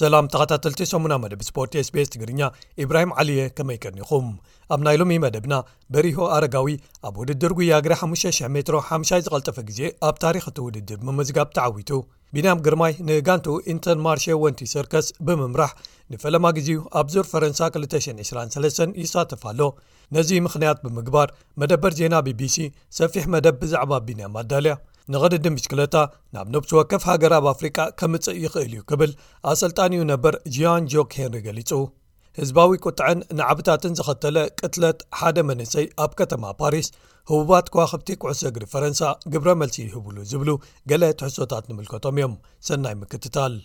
ሰላም ተኸታተልቲ ሰሙና መደብ ስፖርት ስቤስ ትግርኛ ኢብራሂም ዓሊየ ከመይቀኒኹም ኣብ ናይ ሎሚ መደብና በሪሁ ኣረጋዊ ኣብ ውድድር ጉያ እግሪ 5,00 ሜትሮ ሓምሻይ ዝቐልጠፈ ግዜ ኣብ ታሪኽ እቲ ውድድር ምምዝጋብ ተዓዊቱ። ቢንያም ግርማይ ንጋንትኡ ኢንተር ማርሸ ወንቲ ሰርከስ ብምምራሕ ንፈለማ ግዜኡ ኣብ ዙር ፈረንሳ 2023 ይሳተፍ ኣሎ። ነዚ ምኽንያት ብምግባር መደበር ዜና ቢቢሲ ሰፊሕ መደብ ብዛዕባ ቢንያም ኣዳልያ። ንቕድድም ብሽክለታ ናብ ነብሲ ወከፍ ሃገር ኣብ ኣፍሪቃ ከምጽእ ይኽእል እዩ ክብል ኣሰልጣኒኡ ነበር ጂያን ጆክ ሄንሪ ገሊጹ። ህዝባዊ ቁጥዐን ናዕብታትን ዘኸተለ ቅትለት ሓደ መንእሰይ ኣብ ከተማ ፓሪስ ህቡባት ከዋኽብቲ ኩዕሶ እግሪ ፈረንሳ ግብረ መልሲ ይህብሉ ዝብሉ ገለ ትሕሶታት ንምልከቶም እዮም ሰናይ ምክትታል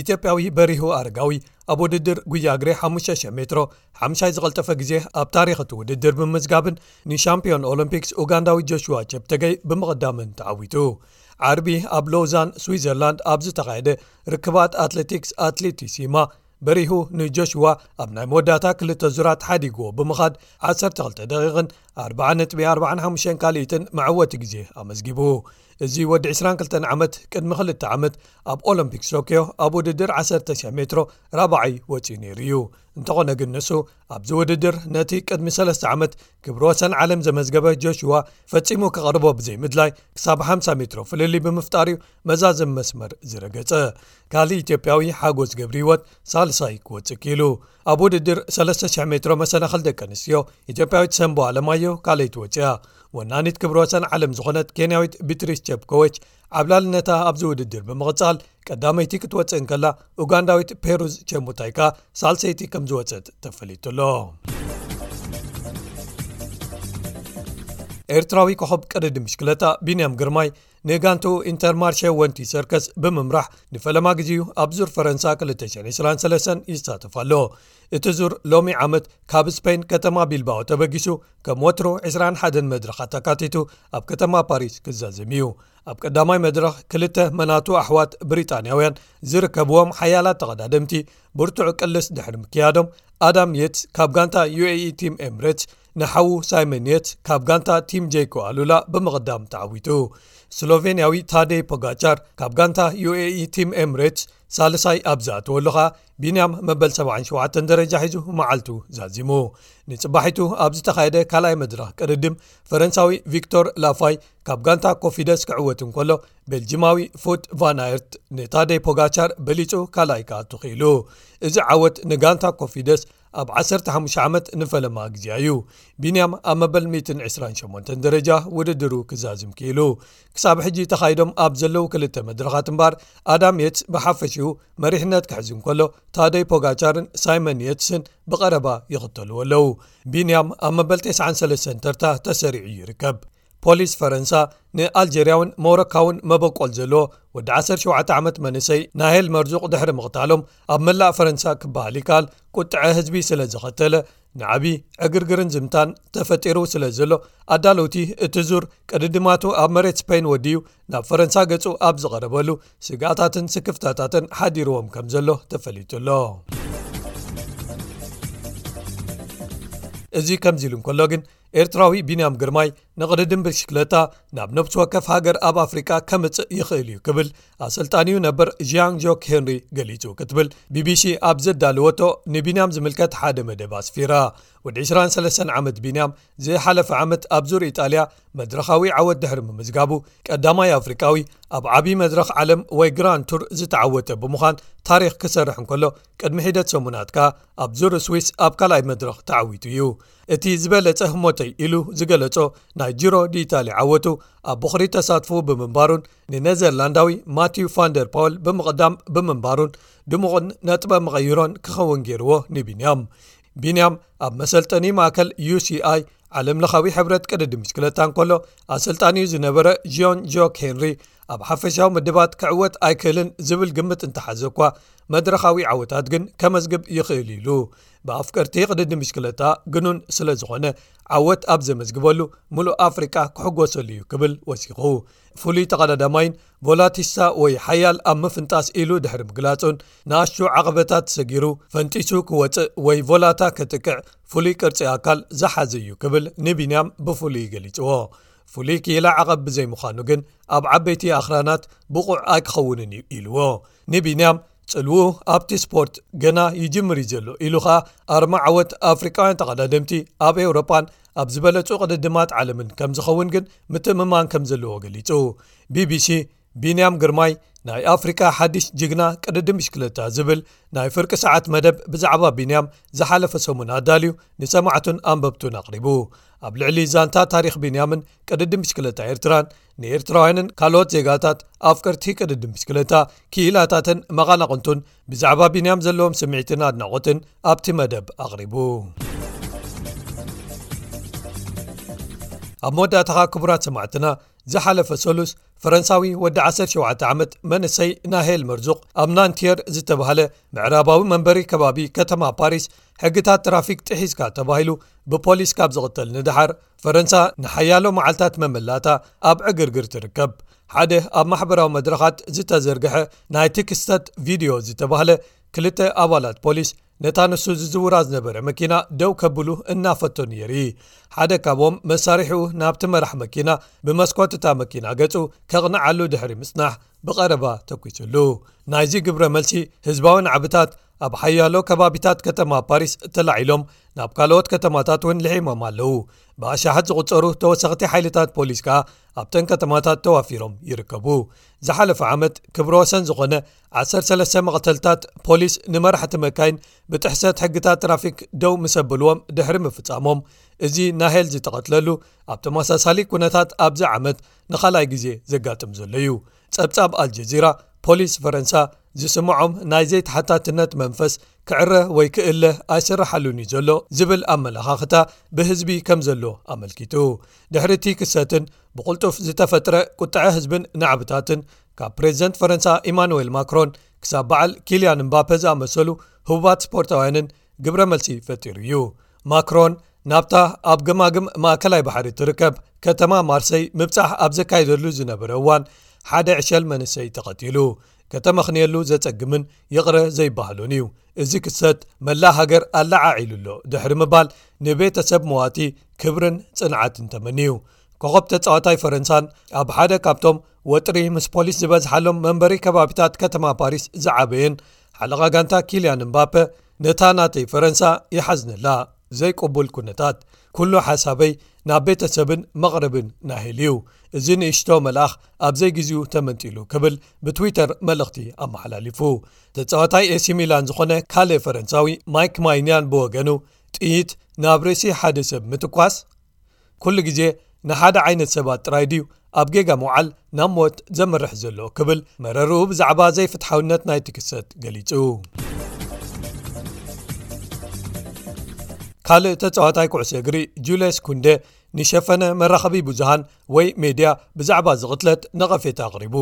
ኢትዮጵያዊ በሪሁ ኣረጋዊ ኣብ ውድድር ጉያግሬ 500 ሜትሮ ሓምሻይ ዝቐልጠፈ ግዜ ኣብ ታሪክ እቲ ውድድር ብምዝጋብን ንሻምፕዮን ኦሎምፒክስ ኡጋንዳዊ ጆሽዋ ቸፕተገይ ብምቕዳምን ተዓዊቱ ዓርቢ ኣብ ሎዛን ስዊዘርላንድ ኣብ ዝተኻየደ ርክባት ኣትለቲክስ ኣትሌቲ ሲማ በሪሁ ንጆሽዋ ኣብ ናይ መወዳእታ ክልተ ዙራት ሓዲግዎ ብምኻድ 12 ደቂቕን 4ርነጥቢ45 ካልኢትን መዐወቲ ግዜ ኣመዝጊቡ እዚ ወዲ 22 ዓመት ቅድሚ ክልተ ዓመት ኣብ ኦሎምፒክስ ቶክዮ ኣብ ውድድር 1,00 ሜትሮ ራባዓይ ወፂኡ ነይሩ እዩ እንተኾነ ግን ንሱ ኣብዚ ውድድር ነቲ ቅድሚ ሰለስተ ዓመት ክብሪ ወሰን ዓለም ዘመዝገበ ጆሽዋ ፈጺሙ ክቐርቦ ብዘይምድላይ ክሳብ 50 ሜትሮ ፍልሊ ብምፍጣር እዩ መዛዘም መስመር ዝረገጸ ካልእ ኢትዮጵያዊ ሓጎስ ገብሪ ህይወት ሳልሳይ ክወፅእ ክኢሉ ኣብ ውድድር 3000 ሜትሮ መሰናኸል ደቂ ኣንስትዮ ኢትዮጵያዊት ሰምቦ ኣለማዮ ካልይቲ ወፅያ ወናኒት ክብሪ ወሰን ዓለም ዝኾነት ኬንያዊት ብትሪስ ቸፕኮወች ዓብላልነታ ኣብዚ ውድድር ብምቕጻል ቀዳመይቲ ክትወፅእ እንከላ ኡጋንዳዊት ፔሩዝ ቸሙታይ ከኣ ሳልሰይቲ ከም ዝወፅእት ተፈሊጡ ኣሎ ኤርትራዊ ኮኸብ ቅድዲ ምሽክለታ ቢንያም ግርማይ ንጋንቱ ኢንተርማርሸ ወንቲ ሰርከስ ብምምራሕ ንፈለማ ግዜ ዩ ኣብ ዙር ፈረንሳ 223 ይሳተፍ ኣሎ እቲ ዙር ሎሚ ዓመት ካብ ስፐይን ከተማ ቢልባኦ ተበጊሱ ከም ወትሮ 21 መድረኻት ኣካቲቱ ኣብ ከተማ ፓሪስ ክዛዘም እዩ ኣብ ቀዳማይ መድረኽ ክልተ መናቱ ኣሕዋት ብሪጣንያውያን ዝርከብዎም ሓያላት ተቐዳደምቲ ብርቱዕ ቅልስ ድሕሪ ምክያዶም ኣዳም የት ካብ ጋንታ uae ቲም ኤምሬት ንሓዉ ሳይመን የት ካብ ጋንታ ቲም ጀይኮ ኣሉላ ብምቕዳም ተዓዊቱ ስሎቨንያዊ ታደይ ፖጋቻር ካብ ጋንታ uae ቲም ኤምሬት ሳልሳይ ኣብ ዝኣተወሉ ኸኣ ቢንያም መበል 77 ደረጃ ሒዙ መዓልቱ ዛዚሙ ንጽባሒቱ ኣብ ዝተኻየደ ካልኣይ መድረኽ ቅድድም ፈረንሳዊ ቪክቶር ላፋይ ካብ ጋንታ ኮፊደስ ክዕወት እንከሎ ቤልጂማዊ ፉት ቫናየርት ንታደይ ፖጋቻር በሊጹ ካልኣይ ክኣቱ ክኢሉ እዚ ዓወት ንጋንታ ኮፊደስ ኣብ ዓሰርተ ሓሙሽተ ዓመት ንፈለማ ግዜ እዩ ቢንያም ኣብ መበል 128 ደረጃ ውድድሩ ክዛዝም ክኢሉ ክሳብ ሕጂ ተኻይዶም ኣብ ዘለዉ ክልተ መድረኻት እምባር ኣዳም የትስ ብሓፈሽኡ መሪሕነት ክሕዝ እንከሎ ታደይ ፖጋቻርን ሳይመን የትስን ብቐረባ ይኽተልዎ ኣለዉ ቢንያም ኣብ መበል 93 ተርታ ተሰሪዑ ይርከብ ፖሊስ ፈረንሳ ንኣልጀርያውን ሞሮካውን መበቆል ዘለዎ ወዲ 17 ዓመት መንእሰይ ናሄል መርዙቕ ድሕሪ ምቕታሎም ኣብ መላእ ፈረንሳ ክበሃል ይከኣል ቁጥዐ ህዝቢ ስለ ዘኸተለ ንዓብዪ ዕግርግርን ዝምታን ተፈጢሩ ስለ ዘሎ ኣዳለውቲ እቲ ዙር ቅድድማቱ ኣብ መሬት ስፐይን ወድዩ ናብ ፈረንሳ ገጹ ኣብ ዝቐረበሉ ስግኣታትን ስክፍታታትን ሓዲርዎም ከም ዘሎ ተፈሊጡ ኣሎ እዚ ከምዚ ኢሉ እንከሎ ግን ኤርትራዊ ቢንያም ግርማይ ንቕድድም ብሽክለታ ናብ ነብሲ ወከፍ ሃገር ኣብ ኣፍሪቃ ከምጽእ ይኽእል እዩ ክብል ኣሰልጣንዩ ነበር ዣን ጆክ ሄንሪ ገሊጹ ክትብል ቢቢሲ ኣብ ዘዳለወቶ ንቢንያም ዝምልከት ሓደ መደብ ኣስፊራ ወዲ 23 ዓመት ቢንያም ዝሓለፈ ዓመት ኣብ ዙር ኢጣልያ መድረኻዊ ዓወት ድሕሪ ምምዝጋቡ ቀዳማይ ኣፍሪቃዊ ኣብ ዓብዪ መድረኽ ዓለም ወይ ግራን ቱር ዝተዓወተ ብምዃን ታሪክ ክሰርሕ እንከሎ ቅድሚ ሒደት ሰሙናት ከኣ ኣብ ዙር ስዊስ ኣብ ካልኣይ መድረኽ ተዓዊቱ እዩ እቲ ዝበለጸ ህሞተይ ኢሉ ዝገለጾ ናይ ጂሮ ዲኢታልያ ዓወቱ ኣብ ቦኽሪ ተሳትፍኡ ብምንባሩን ንነዘርላንዳዊ ማቲው ፋንደር ፖወል ብምቕዳም ብምንባሩን ድሙቕን ነጥበ መቐይሮን ክኸውን ገይርዎ ንቢንያም ቢንያም ኣብ መሰልጠኒ ማእከል uሲኣይ ዓለምለኻዊ ሕብረት ቅድዲ ምሽክለታ እንከሎ ኣሰልጣኒዩ ዝነበረ ዥን ጆክ ሄንሪ ኣብ ሓፈሻዊ ምድባት ክዕወት ኣይክእልን ዝብል ግምት እንተሓዘ እኳ መድረኻዊ ዓወታት ግን ከመዝግብ ይኽእል ኢሉ ብኣፍቀርቲ ቅድዲ ምሽክለታ ግኑን ስለ ዝኾነ ዓወት ኣብ ዘመዝግበሉ ምሉእ ኣፍሪቃ ክሕጎሰሉ እዩ ክብል ወሲኹ ፍሉይ ተቐዳዳማይን ቮላቲሳ ወይ ሓያል ኣብ ምፍንጣስ ኢሉ ድሕሪ ምግላጹን ንኣሹ ዓቐበታት ሰጊሩ ፈንጢሱ ክወፅእ ወይ ቮላታ ከጥቅዕ ፍሉይ ቅርፂ ኣካል ዝሓዘ እዩ ክብል ንቢንያም ብፍሉይ ገሊፅዎ ፍሉይ ክኢላ ዓቐብ ብዘይምዃኑ ግን ኣብ ዓበይቲ ኣኽራናት ብቑዕ ኣይክኸውንን እዩ ኢልዎ ንቢንያም ፅልዉ ኣብቲ ስፖርት ገና ይጅምር እዩ ዘሎ ኢሉ ኸኣ ኣርማ ዓወት ኣፍሪቃውያን ተቐዳደምቲ ኣብ ኤውሮፓን ኣብ ዝበለፁ ቅድድማት ዓለምን ከም ዝኸውን ግን ምትእምማን ከም ዘለዎ ገሊፁ ቢቢሲ ቢንያም ግርማይ ናይ ኣፍሪቃ ሓድሽ ጅግና ቅድድም ብሽክለታ ዝብል ናይ ፍርቂ ሰዓት መደብ ብዛዕባ ቢንያም ዝሓለፈ ሰሙን ኣዳልዩ ንሰማዕቱን ኣንበብቱን ኣቕሪቡ ኣብ ልዕሊ ዛንታ ታሪኽ ቢንያምን ቅድድም ብሽክለታ ኤርትራን ንኤርትራውያንን ካልኦት ዜጋታት ኣፍቅርቲ ቅድድም ብሽክለታ ክኢላታትን መቓናቕንቱን ብዛዕባ ቢንያም ዘለዎም ስምዒትን ኣድናቖትን ኣብቲ መደብ ኣቕሪቡ ኣብ መወዳእታኻ ክቡራት ሰማዕትና ዝሓለፈ ሰሉስ ፈረንሳዊ ወዲ 17 ዓመት መንሰይ ናሄል መርዙቕ ኣብ ናንቲየር ዝተባህለ ምዕራባዊ መንበሪ ከባቢ ከተማ ፓሪስ ሕግታት ትራፊክ ጥሒስካ ተባሂሉ ብፖሊስ ካብ ዝቕተል ንድሓር ፈረንሳ ንሓያሎ መዓልትታት መመላእታ ኣብ ዕግርግር ትርከብ ሓደ ኣብ ማሕበራዊ መድረኻት ዝተዘርግሐ ናይ ትክስተት ቪድዮ ዝተባህለ ክልተ ኣባላት ፖሊስ ነታ ንሱ ዝዝውራ ዝነበረ መኪና ደው ከብሉ እናፈተኑ የርኢ ሓደ ካብም መሳርሒኡ ናብቲ መራሕ መኪና ብመስኮትታ መኪና ገጹ ከቕንዓሉ ድሕሪ ምጽናሕ ብቐረባ ተኲሱሉ ናይዚ ግብረ መልሲ ህዝባዊ ናዕብታት ኣብ ሓያሎ ከባቢታት ከተማ ፓሪስ እተላዒሎም ናብ ካልኦት ከተማታት እውን ልሒሞም ኣለዉ ብኣሻሓት ዝቝጸሩ ተወሰኽቲ ሓይልታት ፖሊስ ከኣ ኣብተን ከተማታት ተዋፊሮም ይርከቡ ዝሓለፈ ዓመት ክብሮ ወሰን ዝዀነ ዓሰርተ ሰለስተ መቕተልታት ፖሊስ ንመራሕቲ መካይን ብጥሕሰት ሕግታት ትራፊክ ደው ምስ ኣብልዎም ድሕሪ ምፍጻሞም እዚ ናሄል ዝተቐትለሉ ኣብ ተመሳሳሊ ኩነታት ኣብዚ ዓመት ንኻልኣይ ግዜ ዘጋጥም ዘሎ እዩ ጸብጻብ ኣልጀዚራ ፖሊስ ፈረንሳ ዝስምዖም ናይ ዘይተሓታትነት መንፈስ ክዕረ ወይ ክእለ ኣይስራሓሉን እዩ ዘሎ ዝብል ኣመላኻኽታ ብህዝቢ ከም ዘሎ ኣመልኪቱ ድሕሪ እቲ ክሰትን ብቕልጡፍ ዝተፈጥረ ቁጥዐ ህዝብን ናዕብታትን ካብ ፕሬዚደንት ፈረንሳ ኢማኑወል ማክሮን ክሳብ በዓል ኪልያን እምባፐ ዝኣመሰሉ ህቡባት ስፖርታውያንን ግብረ መልሲ ፈጢሩ እዩ ማክሮን ናብታ ኣብ ገማግም ማእከላይ ባሕሪ እትርከብ ከተማ ማርሰይ ምብጻሕ ኣብ ዘካየደሉ ዝነበረ እዋን ሓደ ዕሸል መንሰይ ተቐቲሉ ከተመኽንየሉ ዘጸግምን ይቕረ ዘይባህሉን እዩ እዚ ክሰት መላእ ሃገር ኣለዓዒሉ ኣሎ ድሕሪ ምባል ንቤተሰብ መዋቲ ክብርን ጽንዓትን ተመንዩ ኮኾብ ተጻዋታይ ፈረንሳን ኣብ ሓደ ካብቶም ወጥሪ ምስ ፖሊስ ዝበዝሓሎም መንበሪ ከባቢታት ከተማ ፓሪስ ዝዓበየን ሓለቓ ጋንታ ኪልያን እምባፐ ነታ ናተይ ፈረንሳ ይሓዝነላ ዘይቅቡል ኩነታት ኩሉ ሓሳበይ ናብ ቤተሰብን መቕርብን ናሄል እዩ እዚ ንእሽቶ መልኣኽ ኣብ ዘይግዜኡ ተመንጢሉ ክብል ብትዊተር መልእኽቲ ኣመሓላሊፉ ተጻዋታይ ኤሲ ሚላን ዝኾነ ካልእ ፈረንሳዊ ማይክ ማይንያን ብወገኑ ጥይት ናብ ርእሲ ሓደ ሰብ ምትኳስ ኩሉ ግዜ ንሓደ ዓይነት ሰባት ጥራይ ድዩ ኣብ ጌጋ ምውዓል ናብ ሞት ዘምርሕ ዘሎ ክብል መረርኡ ብዛዕባ ዘይፍትሓውነት ናይቲ ክሰት ገሊጹ። ካልእ ተጻዋታይ ኩዕሶ እግሪ ጁልስ ኩንደ ንሸፈነ መራኸቢ ብዙሃን ወይ ሜድያ ብዛዕባ ዝቕትለት ነቐፌታ ኣቕሪቡ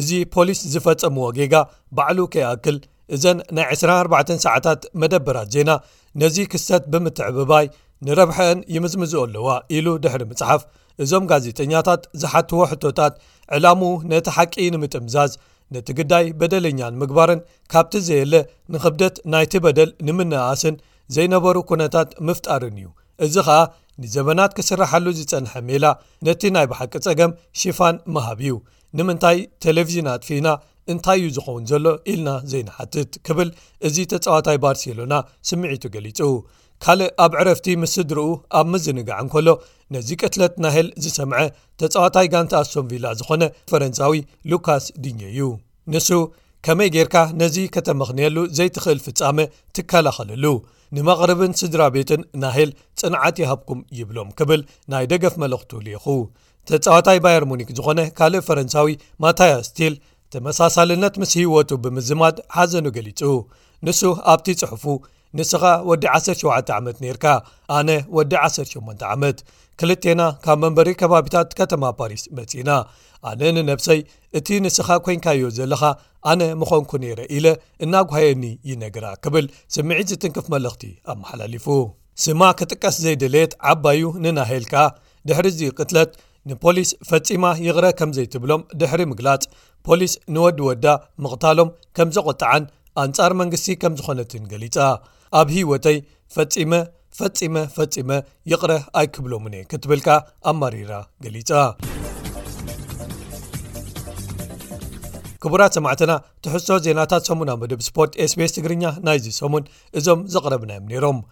እዚ ፖሊስ ዝፈጸምዎ ጌጋ ባዕሉ ከይኣክል እዘን ናይ 24 ሰዓታት መደበራት ዜና ነዚ ክሰት ብምትዕብባይ ንረብሐአን ይምዝምዝኦ ኣለዋ ኢሉ ድሕሪ ምጽሓፍ እዞም ጋዜጠኛታት ዝሓትዎ ሕቶታት ዕላምኡ ነቲ ሓቂ ንምጥምዛዝ ነቲ ግዳይ በደለኛን ምግባርን ካብቲ ዘየለ ንክብደት ናይቲ በደል ንምንእኣስን ዘይነበሩ ኩነታት ምፍጣርን እዩ እዚ ኸኣ ንዘበናት ክስራሓሉ ዝጸንሐ ሜላ ነቲ ናይ ብሓቂ ጸገም ሽፋን መሃብ እዩ ንምንታይ ቴሌቭዥን ኣጥፊእና እንታይ እዩ ዝኸውን ዘሎ ኢልና ዘይንሓትት ክብል እዚ ተጻዋታይ ባርሴሎና ስምዒቱ ገሊጹ ካልእ ኣብ ዕረፍቲ ምስ ስድርኡ ኣብ ምዝንጋዕ እንከሎ ነዚ ቅትለት ናሄል ዝሰምዐ ተጻዋታይ ጋንታ ኣሶምቪላ ዝኾነ ፈረንሳዊ ሉካስ ድኘ እዩ ንሱ ከመይ ጌርካ ነዚ ከተመኽንየሉ ዘይትኽእል ፍጻመ ትከላኸለሉ ንመቕርብን ስድራ ቤትን ናሄል ጽንዓት ይሃብኩም ይብሎም ክብል ናይ ደገፍ መለኽቱ ልኢኹ ተጻዋታይ ባየር ሙኒክ ዝኾነ ካልእ ፈረንሳዊ ማታያ ስቲል ተመሳሳልነት ምስ ህይወቱ ብምዝማድ ሓዘኑ ገሊጹ ንሱ ኣብቲ ጽሑፉ ንስኻ ወዲ 17 ዓመት ነርካ ኣነ ወዲ 18 ዓመት ክልቴና ካብ መንበሪ ከባቢታት ከተማ ፓሪስ መጺእና ኣነ ንነብሰይ እቲ ንስኻ ኮንካዮ ዘለኻ ኣነ ምኾንኩ ነይረ ኢለ እናጓየኒ ይነግራ ክብል ስምዒት ዝትንክፍ መልእኽቲ ኣመሓላሊፉ ስማ ክጥቀስ ዘይደለየት ዓባዩ ንናሄልካ ድሕሪ እዚ ቅትለት ንፖሊስ ፈጺማ ይቕረ ከም ዘይትብሎም ድሕሪ ምግላጽ ፖሊስ ንወዲ ወዳ ምቕታሎም ከም ዘቖጥዓን ኣንጻር መንግስቲ ከም ዝኾነትን ገሊጻ ኣብ ህይወተይ ፈጺመ ፈጺመ ፈጺመ ይቕረ ኣይክብሎምን እየ ክትብል ከኣ ኣማሪራ ገሊጻ ክቡራት ሰማዕትና ትሕሶ ዜናታት ሰሙና መደብ ስፖርት ስቤስ ትግርኛ ናይዚ ሰሙን እዞም ዘቕረብናዮም ነይሮም